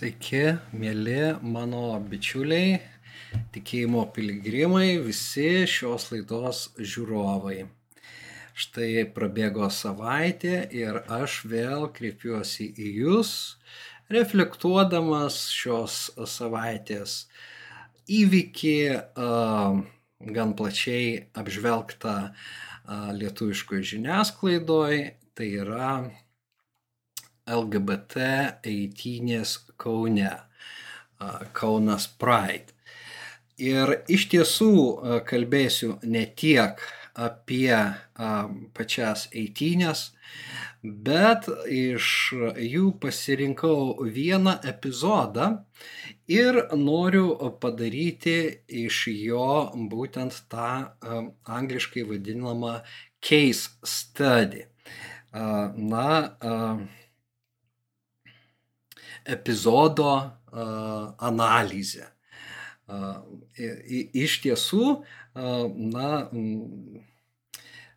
Sveiki, mėly mano bičiuliai, tikėjimo piligrimai, visi šios laidos žiūrovai. Štai prabėgo savaitė ir aš vėl kreipiuosi į Jūs, reflektuodamas šios savaitės įvykį, gan plačiai apžvelgtą lietuviškoje žiniasklaidoje, tai yra LGBT eitynės Kaune, Kaunas Pride. Ir iš tiesų kalbėsiu ne tiek apie pačias eitynės, bet iš jų pasirinkau vieną epizodą ir noriu padaryti iš jo būtent tą angliškai vadinamą case study. Na, epizodo analizę. Iš tiesų, na,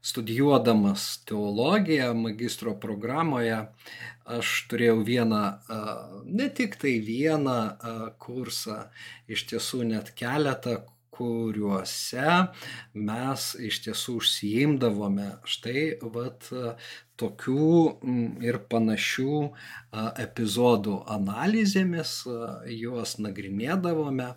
studijuodamas teologiją magistro programoje, aš turėjau vieną, ne tik tai vieną kursą, iš tiesų net keletą kuriuose mes iš tiesų užsiimdavome štai vat tokių ir panašių epizodų analizėmis, juos nagrinėdavome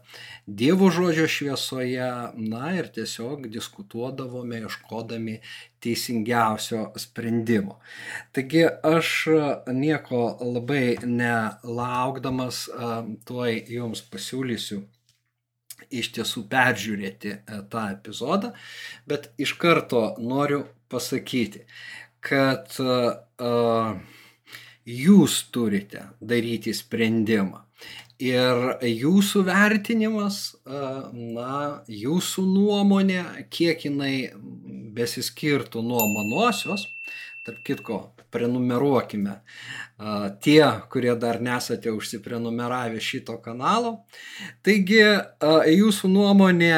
Dievo žodžio šviesoje, na ir tiesiog diskutuodavome, ieškodami teisingiausio sprendimo. Taigi aš nieko labai nelaukdamas tuoj jums pasiūlysiu iš tiesų peržiūrėti e, tą epizodą, bet iš karto noriu pasakyti, kad uh, jūs turite daryti sprendimą. Ir jūsų vertinimas, uh, na, jūsų nuomonė, kiek jinai besiskirtų nuo manosios, tarp kitko, prenumeruokime tie, kurie dar nesate užsiprenumeravę šito kanalo. Taigi, jūsų nuomonė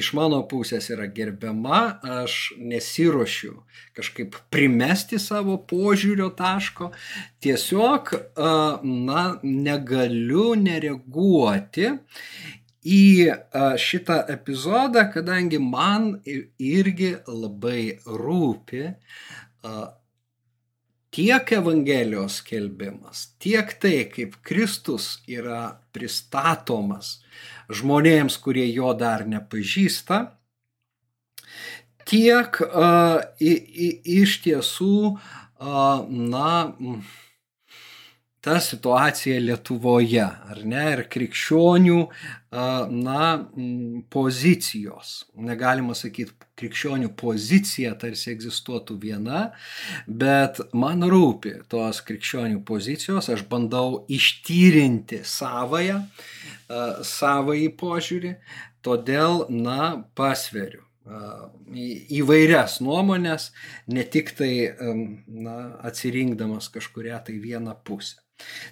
iš mano pusės yra gerbiama, aš nesiuošiu kažkaip primesti savo požiūrio taško, tiesiog, na, negaliu nereaguoti į šitą epizodą, kadangi man irgi labai rūpi tiek Evangelijos skelbimas, tiek tai, kaip Kristus yra pristatomas žmonėms, kurie jo dar nepažįsta, tiek uh, i, i, iš tiesų, uh, na, ta situacija Lietuvoje, ar ne, ir krikščionių, na, pozicijos. Negalima sakyti, krikščionių pozicija tarsi egzistuotų viena, bet man rūpi tos krikščionių pozicijos, aš bandau ištyrinti savoją, savąjį požiūrį, todėl, na, pasveriu įvairias nuomonės, ne tik tai na, atsirinkdamas kažkuria tai vieną pusę.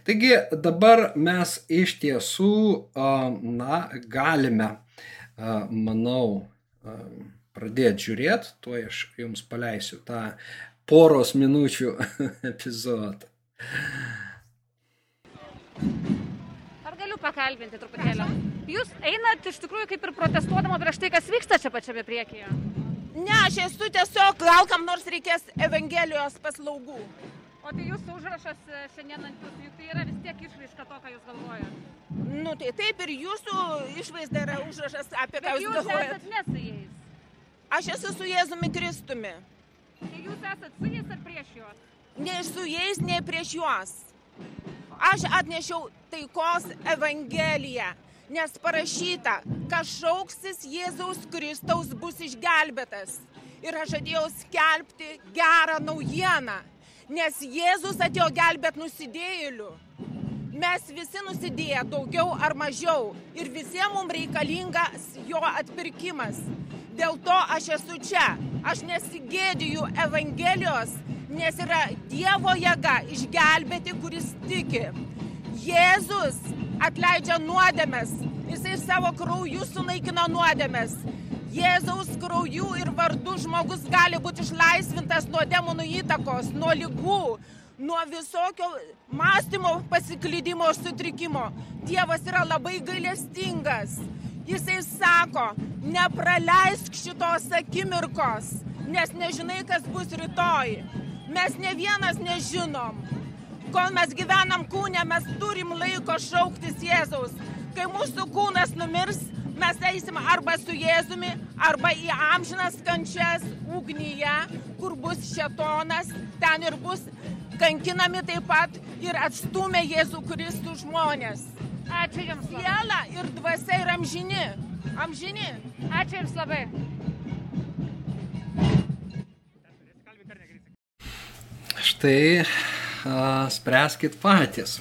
Taigi dabar mes iš tiesų, na, galime, manau, pradėti žiūrėti, tuo aš jums paleisiu tą poros minučių epizodą. Ar galiu pakalbinti truputėlį? Jūs einat iš tikrųjų kaip ir protestuodama prieš tai, kas vyksta čia pačiame priekyje. Ne, aš esu tiesiog, gal kam nors reikės Evangelijos paslaugų. O tai jūsų užrašas e, šiandien ant jūsų, juk tai yra vis tiek išraiška to, ką jūs galvojate. Nu tai taip ir jūsų išvaizda yra užrašas apie ką Bet jūs jūs galvojate. esat ne su jais. Aš esu su Jėzumi Kristumi. Tai jūs esat su jais ar prieš juos? Nei su jais, nei prieš juos. Aš atnešiau taikos Evangeliją, nes parašyta, kas šauksis Jėzaus Kristaus bus išgelbėtas. Ir aš atėjau skelbti gerą naujieną, nes Jėzus atėjo gelbėti nusidėjėlių. Mes visi nusidėję daugiau ar mažiau ir visiems mums reikalingas jo atpirkimas. Dėl to aš esu čia. Aš nesigėdiju Evangelijos, nes yra Dievo jėga išgelbėti, kuris tiki. Jėzus atleidžia nuodėmes. Jisai savo krauju sunaikino nuodėmes. Jėzaus krauju ir vardu žmogus gali būti išlaisvintas nuo demonų įtakos, nuo lygų, nuo visokio mąstymo pasiklydimo sutrikimo. Dievas yra labai gailestingas. Jisai sako, nepraleisk šitos akimirkos, nes nežinai, kas bus rytoj. Mes ne vienas nežinom. Kol mes gyvenam kūne, mes turim laiko šauktis Jėzaus. Kai mūsų kūnas numirs, mes eisim arba su Jėzumi, arba į amžinas kančias ugnyje, kur bus šetonas, ten ir bus kankinami taip pat ir atstumė Jėzų Kristų žmonės. Ačiū Jums labai. Siela ir dvasia yra amžini. Amžini. Ačiū Jums labai. Štai a, spręskit patys.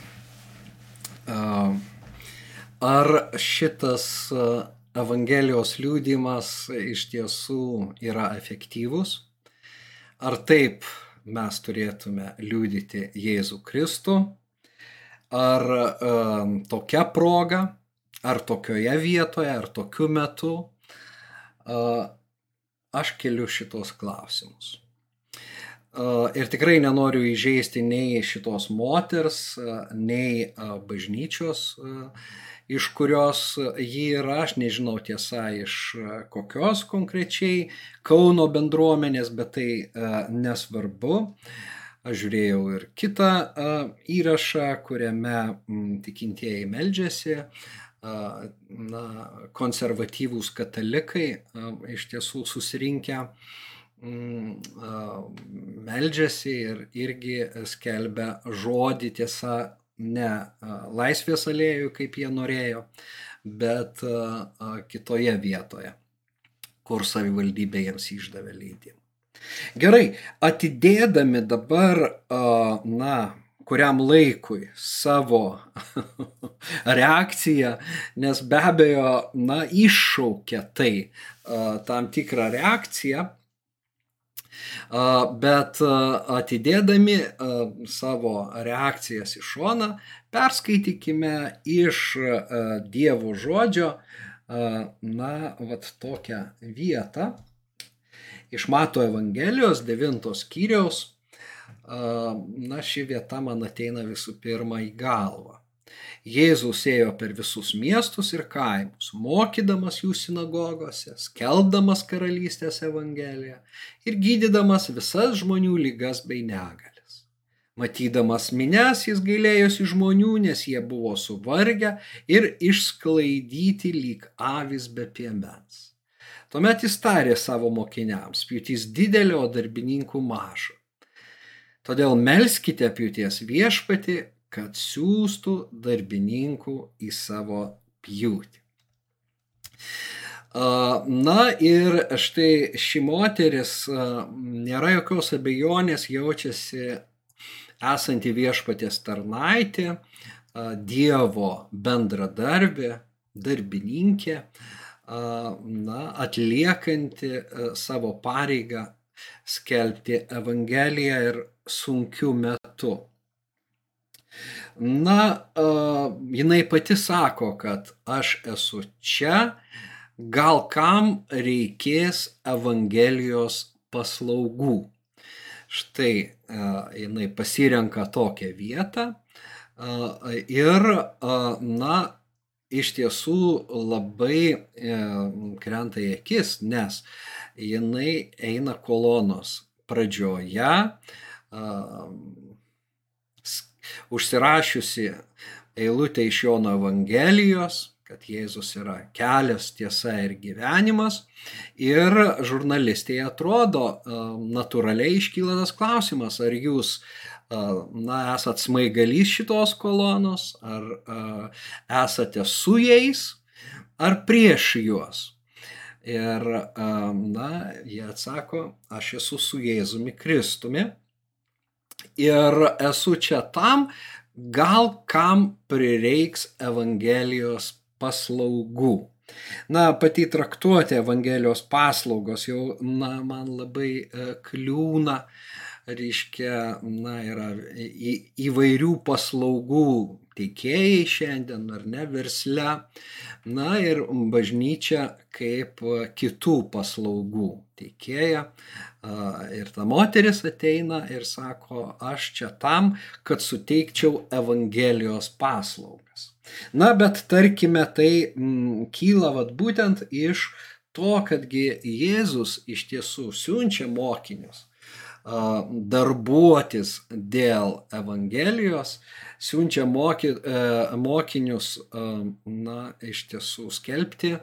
A, ar šitas a, Evangelijos liūdimas iš tiesų yra efektyvus? Ar taip mes turėtume liūdyti Jėzų Kristų? Ar a, tokia proga, ar tokioje vietoje, ar tokiu metu? A, aš keliu šitos klausimus. Uh, Ir tikrai nenoriu įžeisti nei šitos moters, uh, nei bažnyčios, iš kurios ji yra, aš nežinau tiesa iš uh, kokios konkrečiai Kauno bendruomenės, bet tai uh, nesvarbu. Aš žiūrėjau ir kitą uh, įrašą, kuriame tikintieji meldžiasi, na, konservatyvūs katalikai iš tiesų susirinkę meldžiasi ir irgi skelbia žodį tiesa ne laisvės alėjų, kaip jie norėjo, bet kitoje vietoje, kur savivaldybė jiems išdavė leidimą. Gerai, atidėdami dabar, na, kuriam laikui savo reakciją, nes be abejo, na, iššaukia tai tam tikrą reakciją, Bet atidėdami savo reakcijas į šoną, perskaitykime iš Dievo žodžio, na, vat tokią vietą, iš Mato Evangelijos 9 skyriaus. Na, ši vieta man ateina visų pirma į galvą. Jėzus ėjo per visus miestus ir kaimus, mokydamas jų sinagogose, skelbdamas karalystės evangeliją ir gydydamas visas žmonių lygas bei negalės. Matydamas mines, jis gailėjosi žmonių, nes jie buvo suvargę ir išsklaidyti lyg avis be piemens. Tuomet jis tarė savo mokiniams, pjūtys didelio, darbininkų maža. Todėl melskite pjūties viešpati, kad siūstų darbininkų į savo pjūtį. Na ir štai ši moteris, nėra jokios abejonės, jaučiasi esanti viešpatės tarnaitė, Dievo bendradarbė, darbininkė, na, atliekanti savo pareigą skelbti Evangeliją ir sunkiu metu. Na, a, jinai pati sako, kad aš esu čia, gal kam reikės Evangelijos paslaugų. Štai a, jinai pasirenka tokią vietą a, ir, na, iš tiesų labai e, krenta į akis, nes jinai eina kolonos pradžioje, užsirašiusi eilutę iš Jono Evangelijos, kad Jėzus yra kelias, tiesa ir gyvenimas. Ir žurnalistai atrodo, natūraliai iškyla tas klausimas, ar jūs na, esat smaigalys šitos kolonos, ar esate su jais, ar prieš juos. Ir, na, jie atsako, aš esu su Jėzumi Kristumi ir esu čia tam, gal kam prireiks Evangelijos paslaugų. Na, pati traktuoti Evangelijos paslaugos jau, na, man labai e, kliūna, reiškia, na, yra į, įvairių paslaugų teikėjai šiandien, ar ne, versle, na ir bažnyčia kaip kitų paslaugų teikėja. Ir ta moteris ateina ir sako, aš čia tam, kad suteikčiau Evangelijos paslaugas. Na, bet tarkime, tai m, mm, kyla vat, būtent iš to, kadgi Jėzus iš tiesų siunčia mokinius darbuotis dėl Evangelijos, siunčia moky, e, mokinius, na, iš tiesų skelbti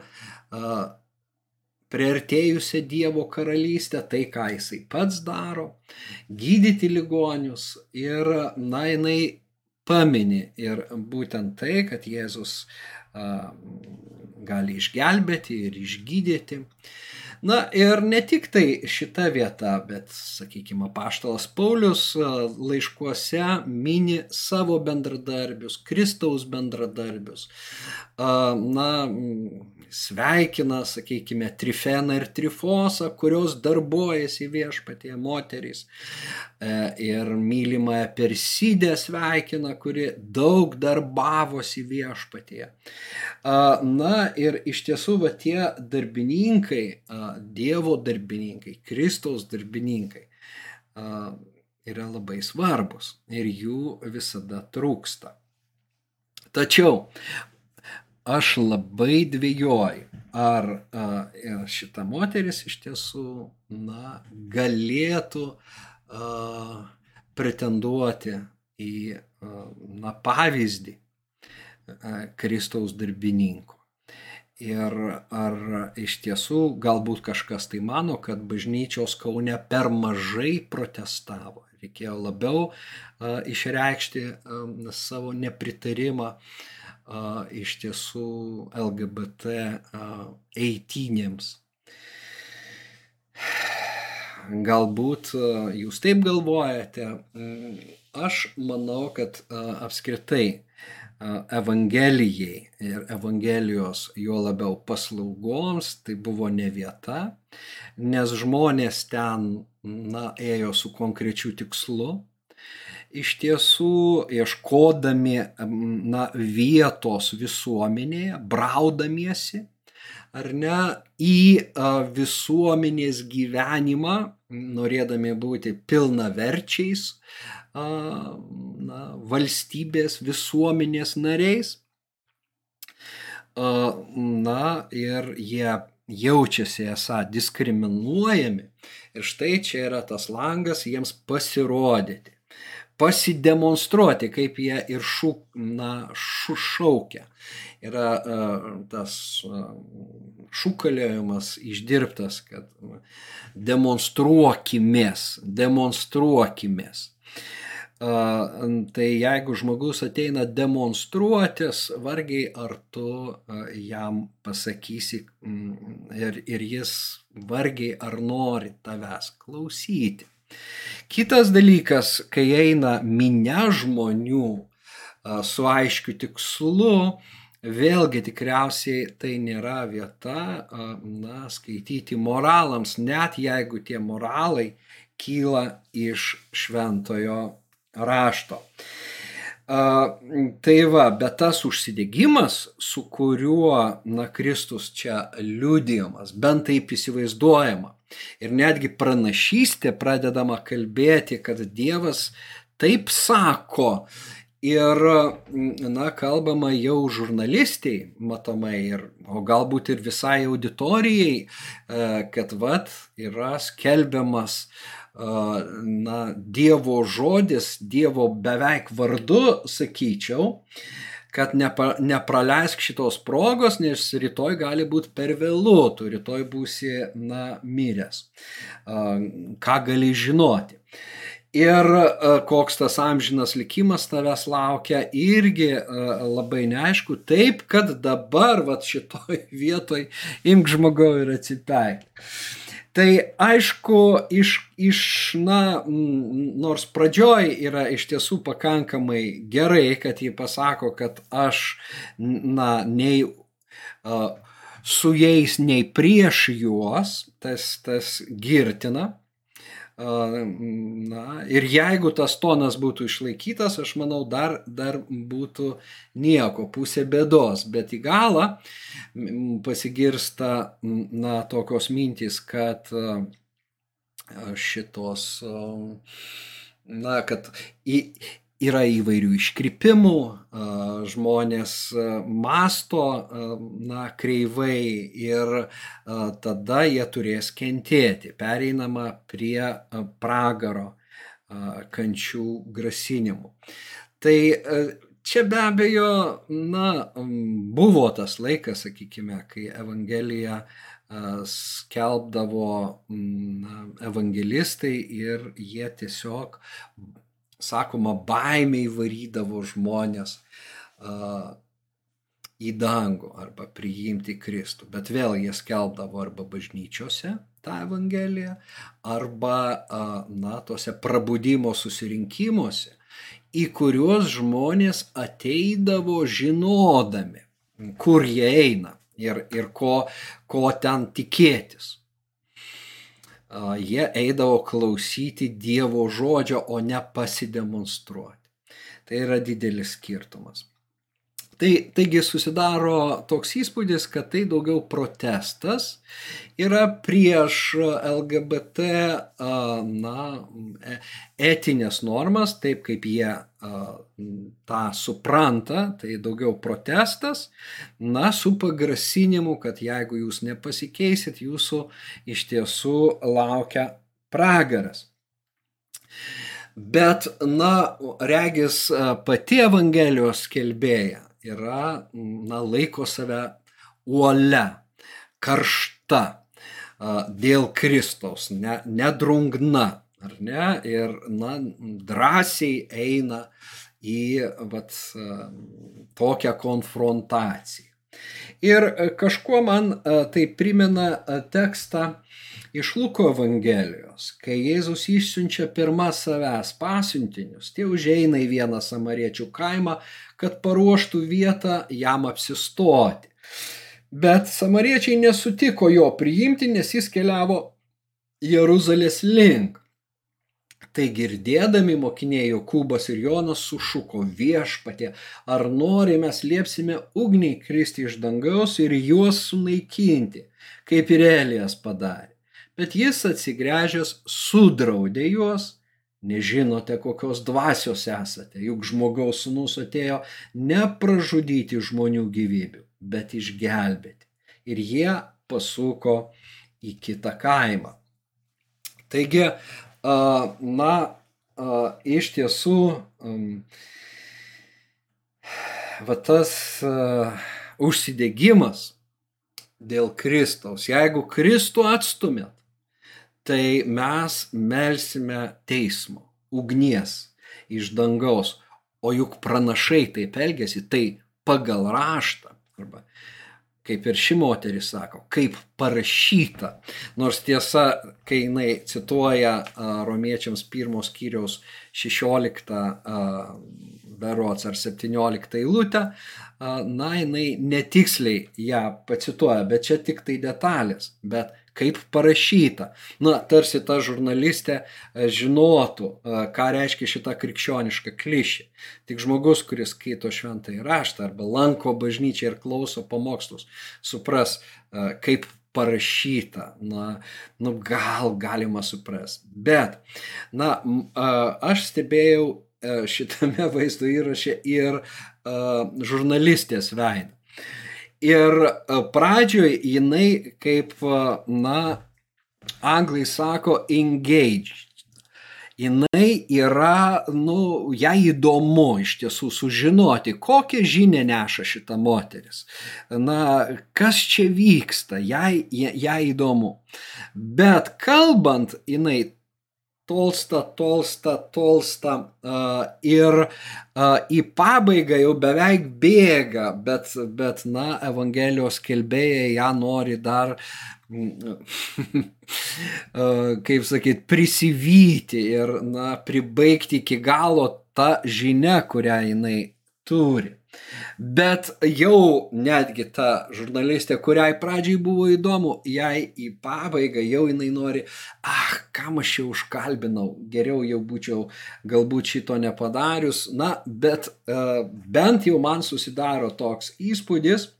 priartėjusią Dievo karalystę, tai ką jisai pats daro, gydyti ligonius ir, na, jinai pamini ir būtent tai, kad Jėzus gali išgelbėti ir išgydyti. Na ir ne tik tai šita vieta, bet, sakykime, paštalas Paulius laiškuose mini savo bendradarbius, Kristaus bendradarbius. Na, sveikina, sakykime, Trifeną ir Trifosą, kurios darbuojasi viešpatie moterys. E, ir mylimąją Persidę sveikina, kuri daug darbavosi viešpatie. Na ir iš tiesų va tie darbininkai, Dievo darbininkai, Kristaus darbininkai yra labai svarbus ir jų visada trūksta. Tačiau aš labai dvėjoju, ar a, šita moteris iš tiesų na, galėtų a, pretenduoti į a, na, pavyzdį a, Kristaus darbininko. Ir ar iš tiesų galbūt kažkas tai mano, kad bažnyčios Kaune per mažai protestavo. Reikėjo labiau a, išreikšti a, savo nepritarimą a, iš tiesų LGBT eitynėms. Galbūt jūs taip galvojate, aš manau, kad apskritai Evangelijai ir Evangelijos juo labiau paslaugoms tai buvo ne vieta, nes žmonės ten na, ėjo su konkrečiu tikslu iš tiesų ieškodami na, vietos visuomenėje, braudamiesi ar ne į visuomenės gyvenimą, norėdami būti pilnaverčiais na, valstybės visuomenės nariais. Na ir jie jaučiasi esą diskriminuojami. Ir štai čia yra tas langas jiems pasirodyti pasidemonstruoti, kaip jie ir šūk, na, šaukia. Yra uh, tas uh, šūkaliojimas išdirbtas, kad demonstruokimės, demonstruokimės. Uh, tai jeigu žmogus ateina demonstruotis, vargiai ar tu jam pasakysi mm, ir, ir jis vargiai ar nori tavęs klausyti. Kitas dalykas, kai eina minia žmonių su aiškiu tikslu, vėlgi tikriausiai tai nėra vieta, na, skaityti moralams, net jeigu tie moralai kyla iš šventojo rašto. Tai va, bet tas užsidegimas, su kuriuo, na, Kristus čia liudijamas, bent taip įsivaizduojama, Ir netgi pranašystė pradedama kalbėti, kad Dievas taip sako. Ir, na, kalbama jau žurnalistiai, matomai, ir, o galbūt ir visai auditorijai, e, kad vat yra skelbiamas, na, Dievo žodis, Dievo beveik vardu, sakyčiau, kad nepa, nepraleisk šitos progos, nes rytoj gali būti per vėlu, tu rytoj būsi, na, miręs. Ką gali žinoti. Ir koks tas amžinas likimas tavęs laukia, irgi labai neaišku, taip, kad dabar, va šitoj vietoj, imk žmogau ir atsipeik. Tai aišku, iš, iš, na, nors pradžioj yra iš tiesų pakankamai gerai, kad jį pasako, kad aš, na, nei uh, su jais, nei prieš juos, tas, tas girtina. Na, ir jeigu tas tonas būtų išlaikytas, aš manau, dar, dar būtų nieko, pusė bėdos, bet į galą pasigirsta, na, tokios mintys, kad šitos, na, kad į, yra įvairių iškrypimų, žmonės masto na, kreivai ir tada jie turės kentėti. Pereinama prie pragaro kančių grasinimų. Tai čia be abejo, na, buvo tas laikas, sakykime, kai Evangelija skelbdavo evangelistai ir jie tiesiog sakoma, baimiai varydavo žmonės uh, į dangų arba priimti Kristų. Bet vėl jie skelbdavo arba bažnyčiose tą Evangeliją, arba, uh, na, tose prabudimo susirinkimuose, į kuriuos žmonės ateidavo žinodami, kur jie eina ir, ir ko, ko ten tikėtis jie eidavo klausyti Dievo žodžio, o ne pasidemonstruoti. Tai yra didelis skirtumas. Tai, taigi susidaro toks įspūdis, kad tai daugiau protestas yra prieš LGBT na, etinės normas, taip kaip jie tą supranta, tai daugiau protestas, na, su pagrasinimu, kad jeigu jūs nepasikeisit, jūsų iš tiesų laukia pragaras. Bet, na, regis pati Evangelijos skelbėja yra, na, laiko save uole, karšta dėl Kristaus, ne, nedrungna, ar ne, ir, na, drąsiai eina į, vat, tokią konfrontaciją. Ir kažkuo man tai primena tekstą iš Luko Evangelijos, kai Jėzus išsiunčia pirmą savęs pasiuntinius, tie užeina į vieną samariečių kaimą, kad paruoštų vietą jam apsistoti. Bet samariečiai nesutiko jo priimti, nes jis keliavo Jeruzalės link. Tai girdėdami mokiniai Jokūbas ir Jonas sušuko viešpatė, ar nori mes liepsime ugniai kristi iš dangaus ir juos sunaikinti, kaip ir Elijas padarė. Bet jis atsigręžęs sudraudė juos Nežinote, kokios dvasios esate, juk žmogaus sunus atėjo ne pražudyti žmonių gyvybių, bet išgelbėti. Ir jie pasuko į kitą kaimą. Taigi, na, iš tiesų, va tas užsidegimas dėl Kristaus, jeigu Kristų atstumėt, tai mes melsime teismo, ugnies iš dangaus. O juk pranašai taip elgesi, tai pagal raštą. Arba kaip ir ši moteris sako, kaip parašyta. Nors tiesa, kai jinai cituoja romiečiams pirmos kiriaus 16 a, berots ar 17 eilutę, na, jinai netiksliai ją pacituoja, bet čia tik tai detalės. Bet kaip parašyta. Na, tarsi ta žurnalistė e, žinotų, e, ką reiškia šita krikščioniška klišė. Tik žmogus, kuris skaito šventąjį raštą arba lanko bažnyčią ir klauso pamokslus, supras, e, kaip parašyta, na, nu gal galima suprasti. Bet, na, aš stebėjau šitame vaizdo įraše ir žurnalistės veidą. Ir pradžioj jinai kaip, na, anglai sako engaged jinai yra, nu, jai įdomu iš tiesų sužinoti, kokią žinę neša šita moteris. Na, kas čia vyksta, jai, jai įdomu. Bet kalbant, jinai tolsta, tolsta, tolsta ir į pabaigą jau beveik bėga, bet, bet na, Evangelijos kelbėjai ją nori dar kaip sakyt, prisivyti ir, na, pribaigti iki galo tą žinę, kurią jinai turi. Bet jau netgi ta žurnalistė, kuriai pradžiai buvo įdomu, jai į pabaigą jau jinai nori, ah, kam aš jau užkalbinau, geriau jau būčiau galbūt šito nepadarius. Na, bet uh, bent jau man susidaro toks įspūdis,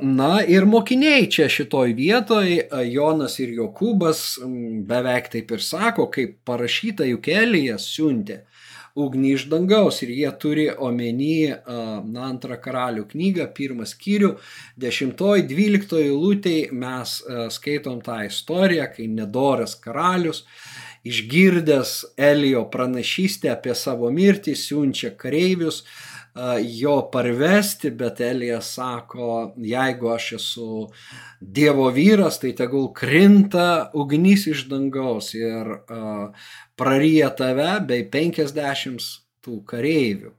Na ir mokiniai čia šitoj vietoj, Jonas ir Jokūbas beveik taip ir sako, kaip parašyta juk Elijas siuntė ugnį iš dangaus ir jie turi omeny na, antrą karalių knygą, pirmą skyrių, dešimtoj, dvyliktoj lūtei mes skaitom tą istoriją, kai nedoras karalius išgirdęs Elijo pranašystę apie savo mirtį siunčia kareivius, jo parvesti, bet Elijas sako, jeigu aš esu Dievo vyras, tai tegul krinta ugnis iš dangaus ir praryja tave bei 50 tų kareivių.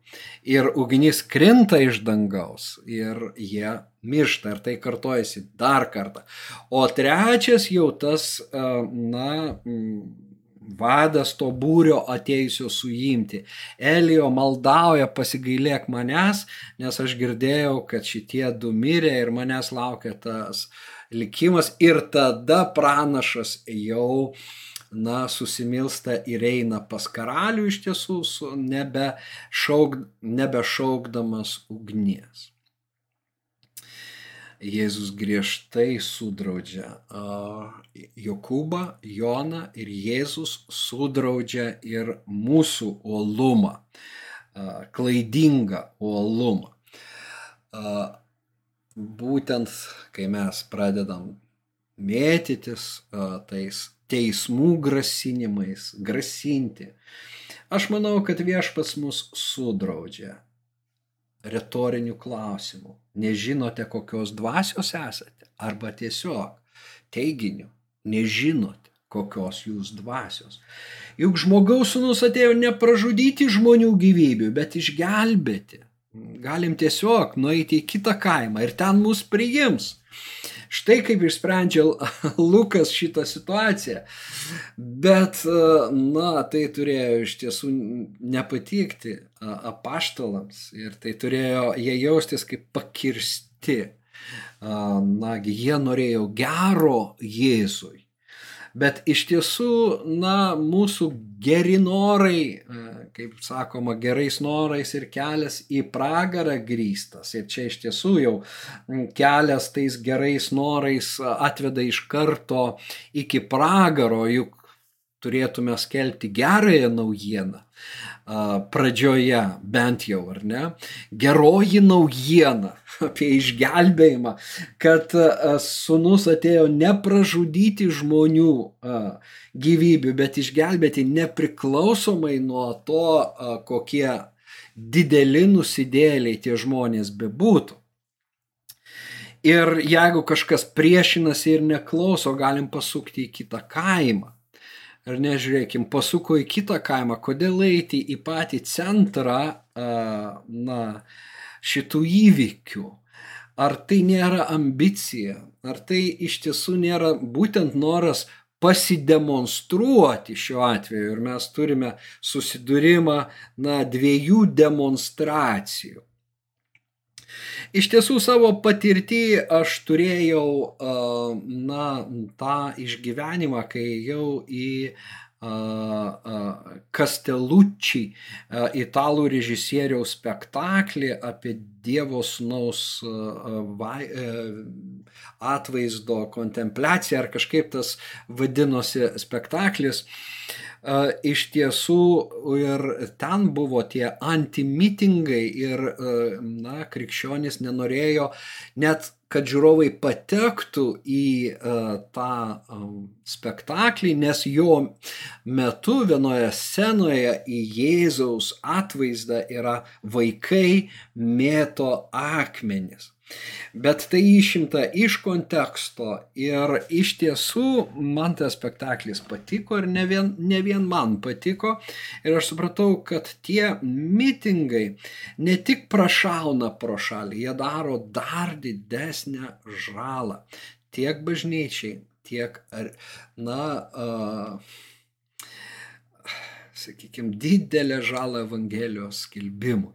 Ir ugnis krinta iš dangaus ir jie miršta ir tai kartojasi dar kartą. O trečias jau tas, na, vadas to būrio atėjusio suimti. Elijo maldauja pasigailėk manęs, nes aš girdėjau, kad šitie du mirė ir manęs laukia tas likimas ir tada pranašas jau na, susimilsta ir eina pas karalių iš tiesų, nebe, šauk, nebe šaukdamas ugnies. Jėzus griežtai sudraudžia Jokūbą, Joną ir Jėzus sudraudžia ir mūsų uolumą, klaidingą uolumą. Būtent kai mes pradedam mėtytis tais teismų grasinimais, grasinti, aš manau, kad viešpas mus sudraudžia retorinių klausimų. Nežinote, kokios dvasios esate, arba tiesiog teiginiu, nežinote, kokios jūs dvasios. Juk žmogaus sunus atėjo ne pražudyti žmonių gyvybių, bet išgelbėti. Galim tiesiog nueiti į kitą kaimą ir ten mus priims. Štai kaip išsprendžia Lukas šitą situaciją. Bet, na, tai turėjo iš tiesų nepatikti apaštalams ir tai turėjo jie jaustis kaip pakirsti. Nagi, jie norėjo gero Jėzui. Bet iš tiesų, na, mūsų geri norai, e, kaip sakoma, gerais norais ir kelias į pragarą grįstas. Ir čia iš tiesų jau kelias tais gerais norais atveda iš karto iki pragaro, juk turėtume skelbti gerąją naujieną pradžioje bent jau, ar ne? Geroji naujiena apie išgelbėjimą, kad sunus atėjo nepražudyti žmonių gyvybių, bet išgelbėti nepriklausomai nuo to, kokie dideli nusidėliai tie žmonės bebūtų. Ir jeigu kažkas priešinasi ir neklauso, galim pasukti į kitą kaimą ar nežiūrėkim, pasuko į kitą kaimą, kodėl eiti į patį centrą na, šitų įvykių? Ar tai nėra ambicija, ar tai iš tiesų nėra būtent noras pasidemonstruoti šiuo atveju ir mes turime susidūrimą na, dviejų demonstracijų. Iš tiesų savo patirtį aš turėjau, na, tą išgyvenimą, kai jau į Kastelucci, italų režisieriaus spektaklį apie Dievo sūnaus atvaizdo kontempliaciją ar kažkaip tas vadinosi spektaklis. Iš tiesų ir ten buvo tie antimitingai ir, na, krikščionys nenorėjo net kad žiūrovai patektų į uh, tą um, spektaklį, nes jo metu vienoje scenoje į Jėzaus atvaizdą yra vaikai mėto akmenis. Bet tai išimta iš konteksto ir iš tiesų man tas spektaklis patiko ir ne vien, ne vien man patiko. Ir aš supratau, kad tie mitingai ne tik prašauna pro šalį, jie daro dar didesnę žalą tiek bažnyčiai, tiek, na, uh, sakykime, didelę žalą Evangelijos skelbimui.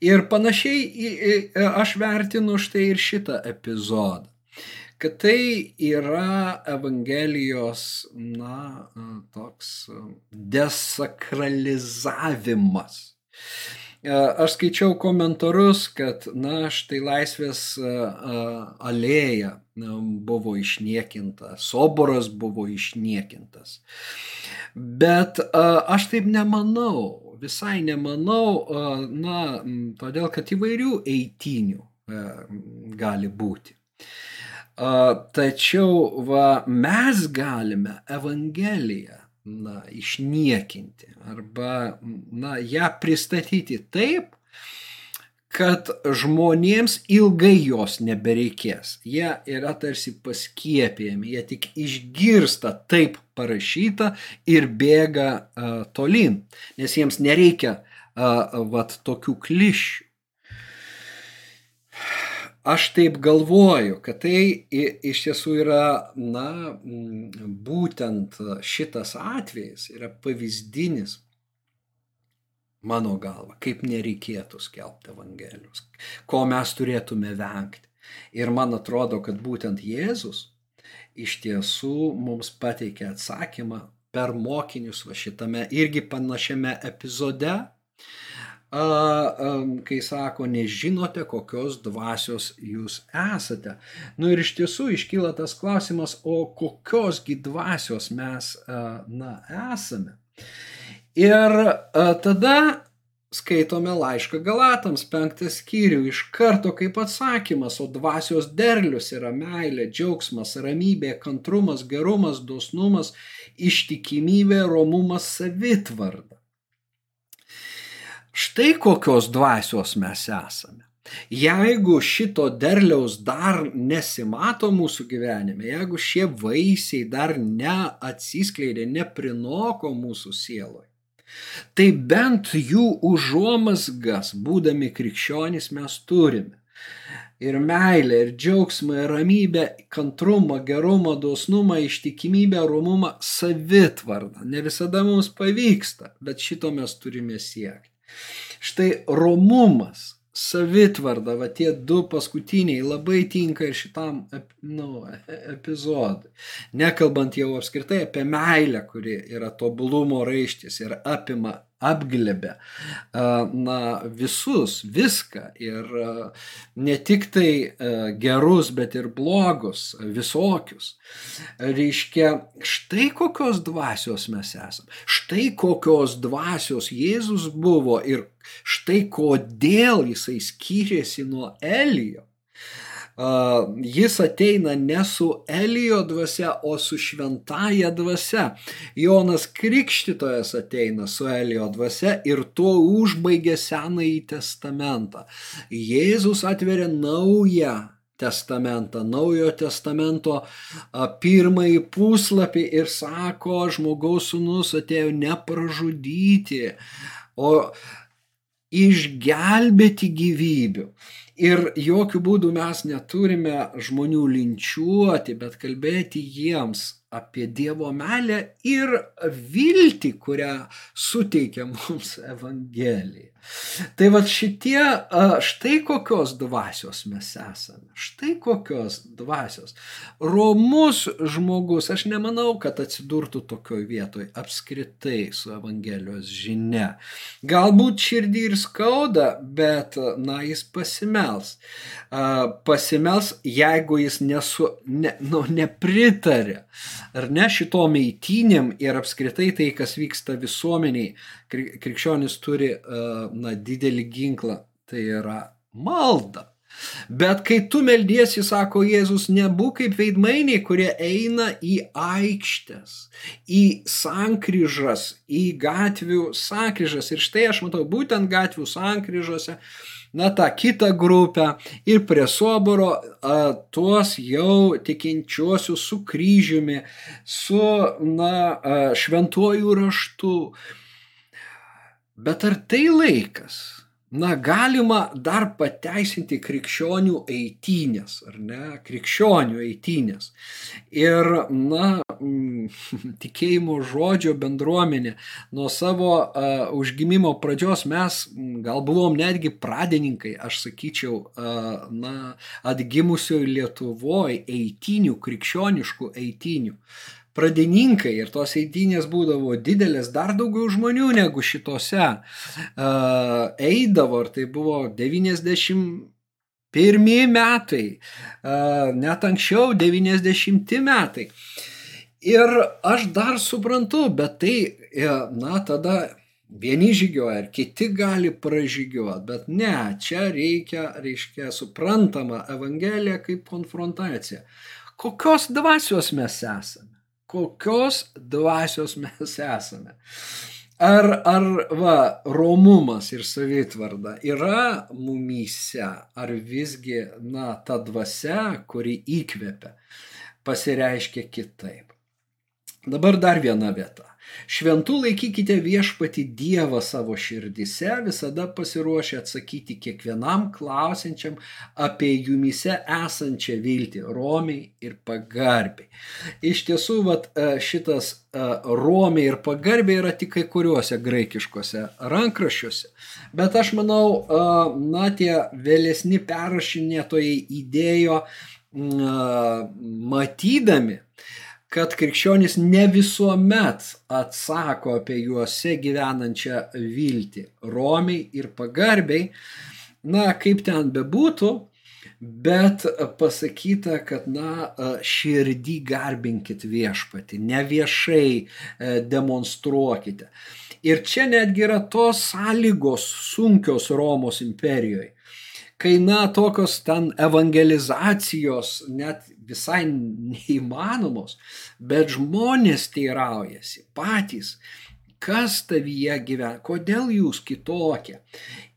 Ir panašiai aš vertinu štai ir šitą epizodą. Kad tai yra Evangelijos, na, toks desakralizavimas. Aš skaičiau komentarus, kad, na, štai laisvės alėja buvo išniekinta, soboras buvo išniekintas. Bet aš taip nemanau visai nemanau, na, todėl kad įvairių eitinių e, gali būti. Tačiau va, mes galime Evangeliją na, išniekinti arba na, ją pristatyti taip, kad žmonėms ilgai jos nebereikės. Jie yra tarsi paskiepėjami, jie tik išgirsta taip parašyta ir bėga uh, tolin, nes jiems nereikia uh, vat tokių klišių. Aš taip galvoju, kad tai iš tiesų yra, na, būtent šitas atvejis yra pavyzdinis mano galva, kaip nereikėtų skelbti Evangelijos, ko mes turėtume vengti. Ir man atrodo, kad būtent Jėzus iš tiesų mums pateikė atsakymą per mokinius va šitame irgi panašiame epizode, kai sako, nežinote, kokios dvasios jūs esate. Nu ir iš tiesų iškyla tas klausimas, o kokiosgi dvasios mes, na, esame. Ir a, tada skaitome laišką Galatams, penktą skyrių, iš karto kaip atsakymas, o dvasios derlius yra meilė, džiaugsmas, ramybė, kantrumas, gerumas, dosnumas, ištikimybė, romumas, savitvarda. Štai kokios dvasios mes esame. Jeigu šito derliaus dar nesimato mūsų gyvenime, jeigu šie vaisiai dar neatsiskleidė, neprinoko mūsų sieloje, Tai bent jų užuomasgas, būdami krikščionys, mes turime. Ir meilę, ir džiaugsmą, ir ramybę, kantrumą, gerumą, dosnumą, ištikimybę, romumą, savitvardą. Ne visada mums pavyksta, bet šito mes turime siekti. Štai romumas savitvarda, va tie du paskutiniai labai tinka ir šitam nu, e, epizodui. Nekalbant jau apskritai apie meilę, kuri yra tobulumo raištis ir apima apglebė na, visus, viską. Ir ne tik tai gerus, bet ir blogus, visokius. Reiškia, štai kokios dvasios mes esame, štai kokios dvasios Jėzus buvo ir štai kodėl jisai skyrėsi nuo Elijo jis ateina ne su Elijo dvasia, o su šventaja dvasia. Jonas Krikštytojas ateina su Elijo dvasia ir tuo užbaigia Senąjį testamentą. Jėzus atveria naują testamentą, naujo testamento pirmąjį puslapį ir sako, žmogaus sunus atėjo nepražudyti, o išgelbėti gyvybių. Ir jokių būdų mes neturime žmonių linčiuoti, bet kalbėti jiems apie Dievo meilę ir viltį, kurią suteikia mums Evangelija. Tai va šitie, štai kokios dvasios mes esame, štai kokios dvasios. Romus žmogus, aš nemanau, kad atsidurtų tokioj vietoj apskritai su Evangelijos žinia. Galbūt širdį ir skauda, bet, na, jis pasimels. Pasimels, jeigu jis nesu, ne, nu, nepritarė, ar ne šitom eitynėm ir apskritai tai, kas vyksta visuomeniai krikščionis turi na, didelį ginklą, tai yra malda. Bet kai tu meldiesi, sako Jėzus, nebūk kaip veidmainiai, kurie eina į aikštės, į sankryžas, į gatvių sankryžas. Ir štai aš matau būtent gatvių sankryžose, na, tą kitą grupę ir prie soboro a, tuos jau tikinčiuosius su kryžiumi, su, na, a, šventuoju raštu Bet ar tai laikas? Na, galima dar pateisinti krikščionių eitynės, ar ne? Krikščionių eitynės. Ir, na, tikėjimo žodžio bendruomenė nuo savo uh, užgimimo pradžios mes gal buvom netgi pradininkai, aš sakyčiau, uh, na, atgimusioje Lietuvoje eitynių, krikščioniškų eitynių pradininkai ir tos eitynės būdavo didelės, dar daugiau žmonių negu šitose eidavo, ir tai buvo 90 pirmie metai, net anksčiau 90 metai. Ir aš dar suprantu, bet tai, na, tada vieni žygioja ir kiti gali pražygiuoti, bet ne, čia reikia, reiškia, suprantama Evangelija kaip konfrontacija. Kokios dvasios mes esame? Kokios dvasios mes esame. Ar, ar va, romumas ir savitvarda yra mumyse, ar visgi, na, ta dvasia, kuri įkvepia, pasireiškia kitaip. Dabar dar viena vieta. Šventų laikykite viešpati Dievą savo širdise, visada pasiruošę atsakyti kiekvienam klausiančiam apie jumise esančią viltį, romiai ir pagarbiai. Iš tiesų, vat, e, šitas e, romiai ir pagarbiai yra tik kai kuriuose graikiškose rankraščiuose. Bet aš manau, e, na, tie vėlesni perrašinėtojai įdėjo matydami, kad krikščionys ne visuomet atsako apie juose gyvenančią viltį, romiai ir pagarbiai, na, kaip ten bebūtų, bet pasakyta, kad, na, širdį garbinkit viešpati, ne viešai e, demonstruokite. Ir čia netgi yra tos sąlygos sunkios Romos imperijoje kai na tokios ten evangelizacijos net visai neįmanomos, bet žmonės teiraujasi patys, kas tavyje gyvena, kodėl jūs kitokie.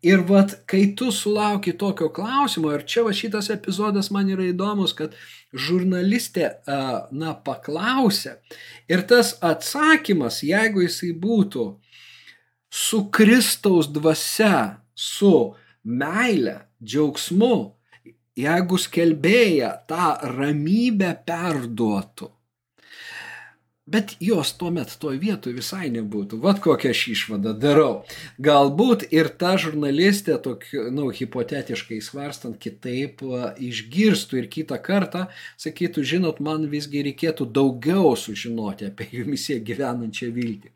Ir vat, kai tu sulauki tokio klausimo, ir čia va šitas epizodas man yra įdomus, kad žurnalistė, na, paklausė, ir tas atsakymas, jeigu jisai būtų su Kristaus dvasia, su meile, džiaugsmu, jeigu skelbėja tą ramybę perduotų. Bet jos tuomet toj vietoj visai nebūtų. Vat kokią aš išvadą darau. Galbūt ir ta žurnalistė, tokiu, na, nu, hipotetiškai svarstant, kitaip išgirstų ir kitą kartą sakytų, žinot, man visgi reikėtų daugiau sužinoti apie jumise gyvenančią viltį.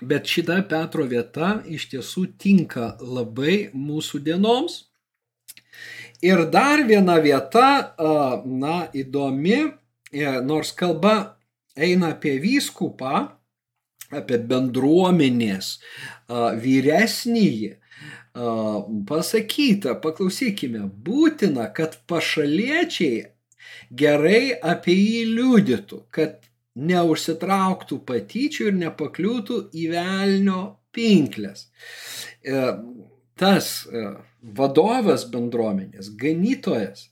Bet šita Petro vieta iš tiesų tinka labai mūsų dienoms. Ir dar viena vieta, na, įdomi, e, nors kalba eina apie vyskupą, apie bendruomenės vyresnįjį, pasakyta, paklausykime, būtina, kad pašaliečiai gerai apie jį liudytų, kad neužsitrauktų patyčių ir nepakliūtų į velnio pinklės. E, tas e, vadovas bendruomenės, ganytojas,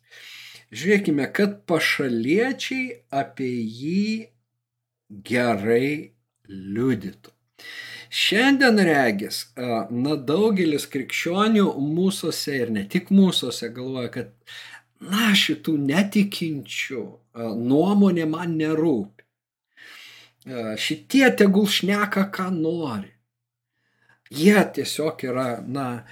žiūrėkime, kad pašaliečiai apie jį gerai liudytų. Šiandien regis, e, na daugelis krikščionių mūsųse ir ne tik mūsųse galvoja, kad na, šitų netikinčių nuomonė man nerūpi. Šitie tegul šneka, ką nori. Jie tiesiog yra, na,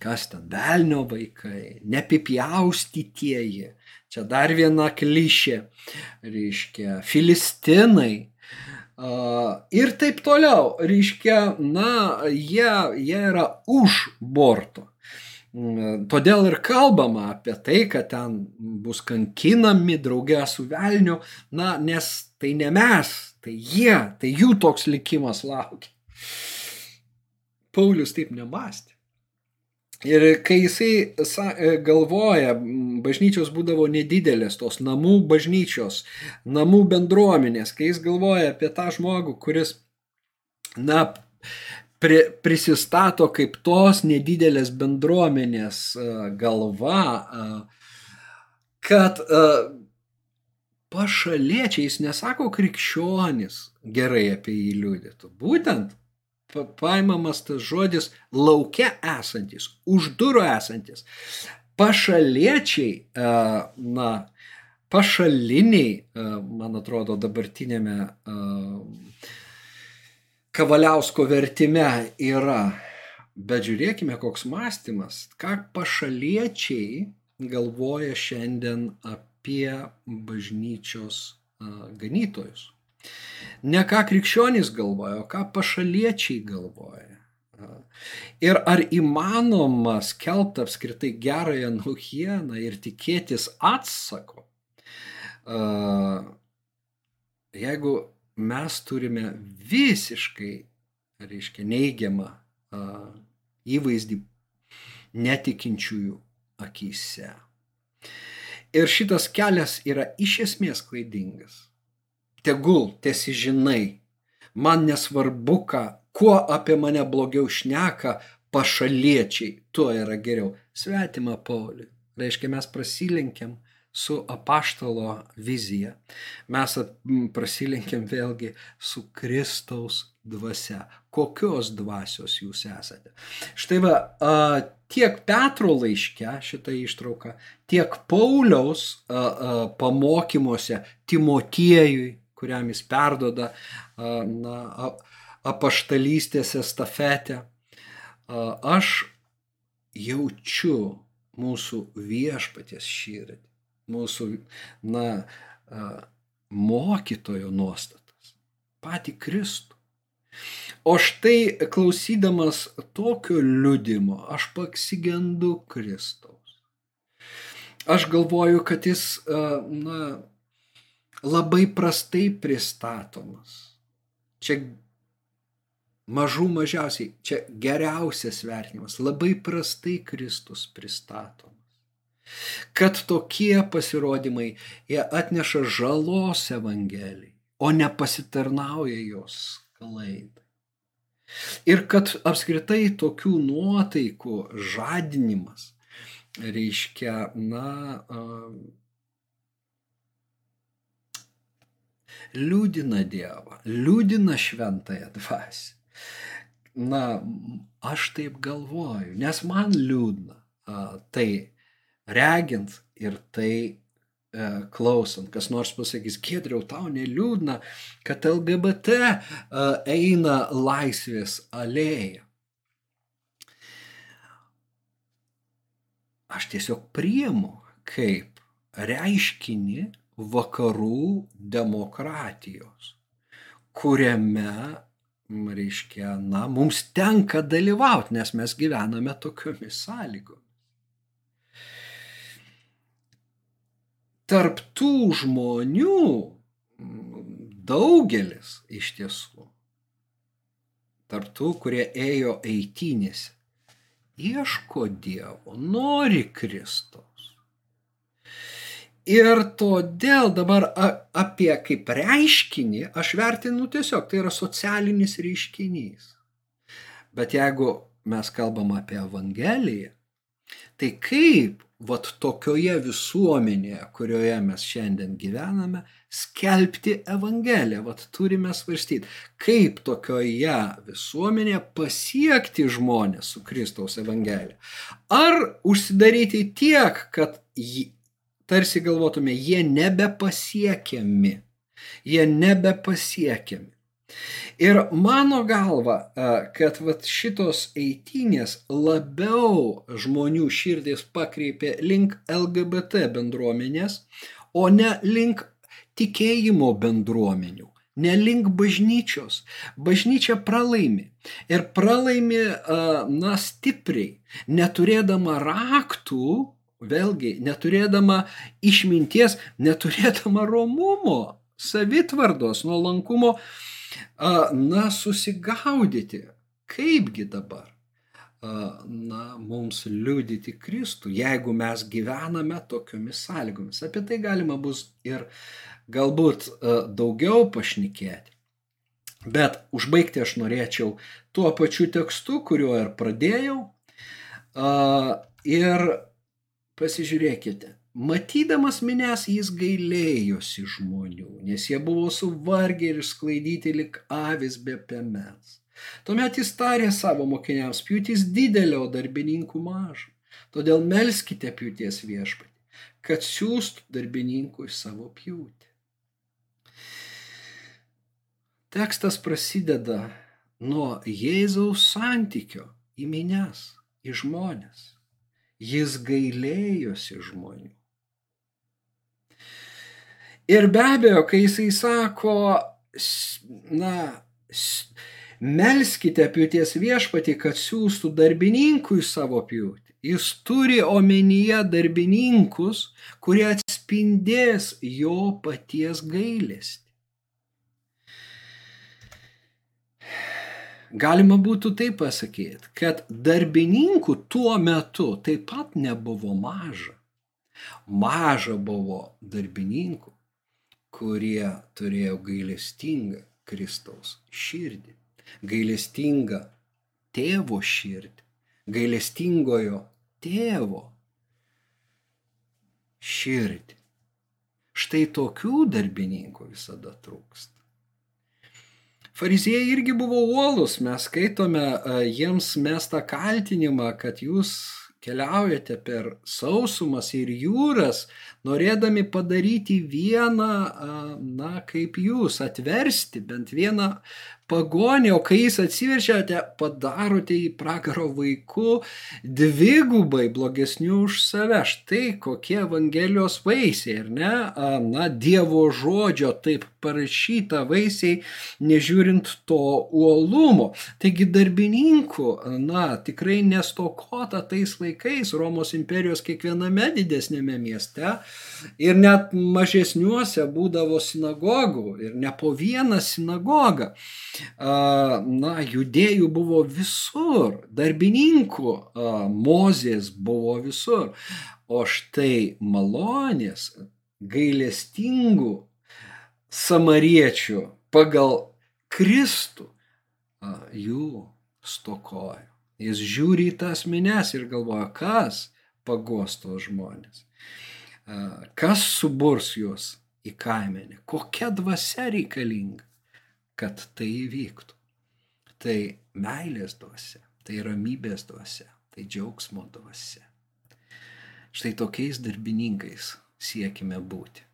kas ten, velnio vaikai, nepipjaustytieji. Čia dar viena klišė, reiškia, filistinai. Uh, ir taip toliau, reiškia, na, jie, jie yra už borto. Mm, todėl ir kalbama apie tai, kad ten bus kankinami draugė su velniu, na, nes tai ne mes, tai jie, tai jų toks likimas laukia. Paulius taip nemastė. Ir kai jisai e, galvoja, bažnyčios būdavo nedidelės, tos namų bažnyčios, namų bendruomenės, kai jis galvoja apie tą žmogų, kuris, na, pri, prisistato kaip tos nedidelės bendruomenės e, galva, e, kad pašaliečiai, jis nesako krikščionis, gerai apie jį liūdėtų. Būtent paimamas tas žodis laukia esantis, už durų esantis. Pašaliečiai, na, pašaliniai, man atrodo, dabartinėme Kavaliausko vertime yra. Bet žiūrėkime, koks mąstymas, ką pašaliečiai galvoja šiandien apie bažnyčios ganytojus. Ne ką krikščionys galvoja, o ką pašaliečiai galvoja. Ir ar įmanoma skelbti apskritai gerąją naujieną ir tikėtis atsako, jeigu mes turime visiškai, reiškia, neigiamą įvaizdį netikinčiųjų akise. Ir šitas kelias yra iš esmės klaidingas tegul tiesi žinai, man nesvarbu, ką, kuo apie mane blogiau šneka pašaliečiai, tuo yra geriau. Svetima Pauliui. Reiškia, mes prasilenkiam su apaštalo vizija. Mes prasilenkiam vėlgi su Kristaus dvasia. Kokios dvasios jūs esate? Štai va, tiek Petro laiške šitą ištrauką, tiek Pauliaus pamokymuose Timotiejui, kuriam jis perdoda na, apaštalystės estafetę. Aš jaučiu mūsų viešpaties širdį, mūsų na, mokytojo nuostatas, patį Kristų. O štai klausydamas tokio liudimo, aš pasigendu Kristaus. Aš galvoju, kad jis, na, labai prastai pristatomas. Čia mažų mažiausiai, čia geriausias vertinimas, labai prastai Kristus pristatomas. Kad tokie pasirodymai jie atneša žalos Evangelijai, o ne pasitarnauja jos klaidai. Ir kad apskritai tokių nuotaikų žadinimas reiškia, na, liūdina Dievą, liūdina šventąją dvasę. Na, aš taip galvoju, nes man liūdna tai regint ir tai klausant, kas nors pasakys, Gedriau, tau neliūdna, kad LGBT e, eina laisvės alėja. Aš tiesiog priemu kaip reiškinį, vakarų demokratijos, kuriame, reiškia, na, mums tenka dalyvauti, nes mes gyvename tokiomis sąlygomis. Tarp tų žmonių daugelis iš tiesų, tarp tų, kurie ėjo eitynėse, ieško Dievo, nori Kristo Ir todėl dabar apie kaip reiškinį aš vertinu tiesiog, tai yra socialinis reiškinys. Bet jeigu mes kalbam apie Evangeliją, tai kaip vat tokioje visuomenėje, kurioje mes šiandien gyvename, skelbti Evangeliją, vat turime svarstyti, kaip tokioje visuomenėje pasiekti žmonės su Kristaus Evangelija. Ar užsidaryti tiek, kad tarsi galvotume, jie nebepasiekiami. Jie nebepasiekiami. Ir mano galva, kad vat šitos eitynės labiau žmonių širdis pakreipė link LGBT bendruomenės, o ne link tikėjimo bendruomenių, ne link bažnyčios. Bažnyčia pralaimi. Ir pralaimi, na, stipriai, neturėdama raktų, vėlgi, neturėdama išminties, neturėdama romumo, savitvardos, nuolankumo, na, susigaudyti, kaipgi dabar, na, mums liudyti Kristų, jeigu mes gyvename tokiomis sąlygomis. Apie tai galima bus ir galbūt daugiau pašnekėti. Bet užbaigti aš norėčiau tuo pačiu tekstu, kuriuo ir pradėjau. Ir pasižiūrėkite, Matydamas minės jis gailėjosi žmonių, nes jie buvo suvargę ir išsklaidyti lik avis be pemens. Tuomet jis tarė savo mokiniams, pjūtis didelio darbininkų maža. Todėl melskite pjūties viešpatį, kad siūstų darbininkų į savo pjūtį. Tekstas prasideda nuo Jėzaus santykio į minės, į žmonės. Jis gailėjosi žmonių. Ir be abejo, kai jisai sako, na, melskite pjūties viešpatį, kad siūstų darbininkų į savo pjūtį. Jis turi omenyje darbininkus, kurie atspindės jo paties gailestį. Galima būtų taip pasakyti, kad darbininkų tuo metu taip pat nebuvo maža. Maža buvo darbininkų, kurie turėjo gailestingą Kristaus širdį, gailestingą tėvo širdį, gailestingojo tėvo širdį. Štai tokių darbininkų visada trūksta. Fariziejai irgi buvo uolus, mes skaitome jiems mestą kaltinimą, kad jūs keliaujate per sausumas ir jūras, norėdami padaryti vieną, na, kaip jūs, atversti bent vieną pagonį, o kai jis atsiverčiate, padarote į pragaro vaikų dvigubai blogesnių už save. Štai kokie Evangelijos vaisiai, ar ne? Na, Dievo žodžio taip parašyta vaisiai, nežiūrint to uolumo. Taigi darbininkų, na, tikrai nestokota tais laikais Romos imperijos kiekviename didesnėme mieste ir net mažesniuose būdavo sinagogų ir ne po vieną sinagogą na, judėjų buvo visur, darbininkų mozės buvo visur. O štai malonės, gailestingų samariečių pagal Kristų jų stokojo. Jis žiūri į tas mines ir galvoja, kas pagosto žmonės, kas suburs juos į kaimenę, kokia dvasia reikalinga kad tai įvyktų. Tai meilės dvasia, tai ramybės dvasia, tai džiaugsmo dvasia. Štai tokiais darbininkais siekime būti.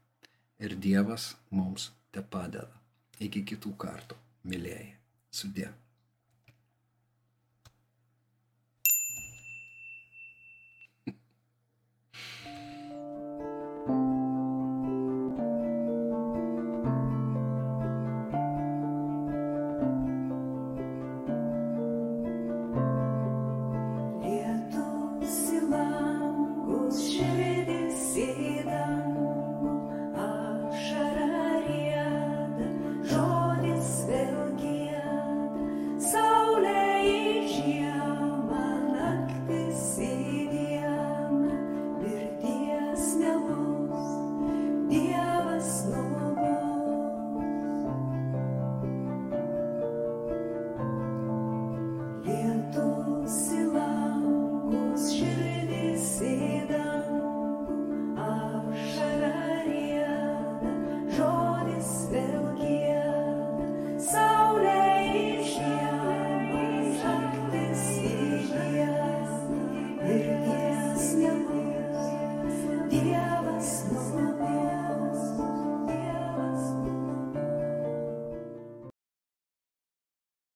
Ir Dievas mums te padeda. Iki kitų kartų, mylėjai. Sudė.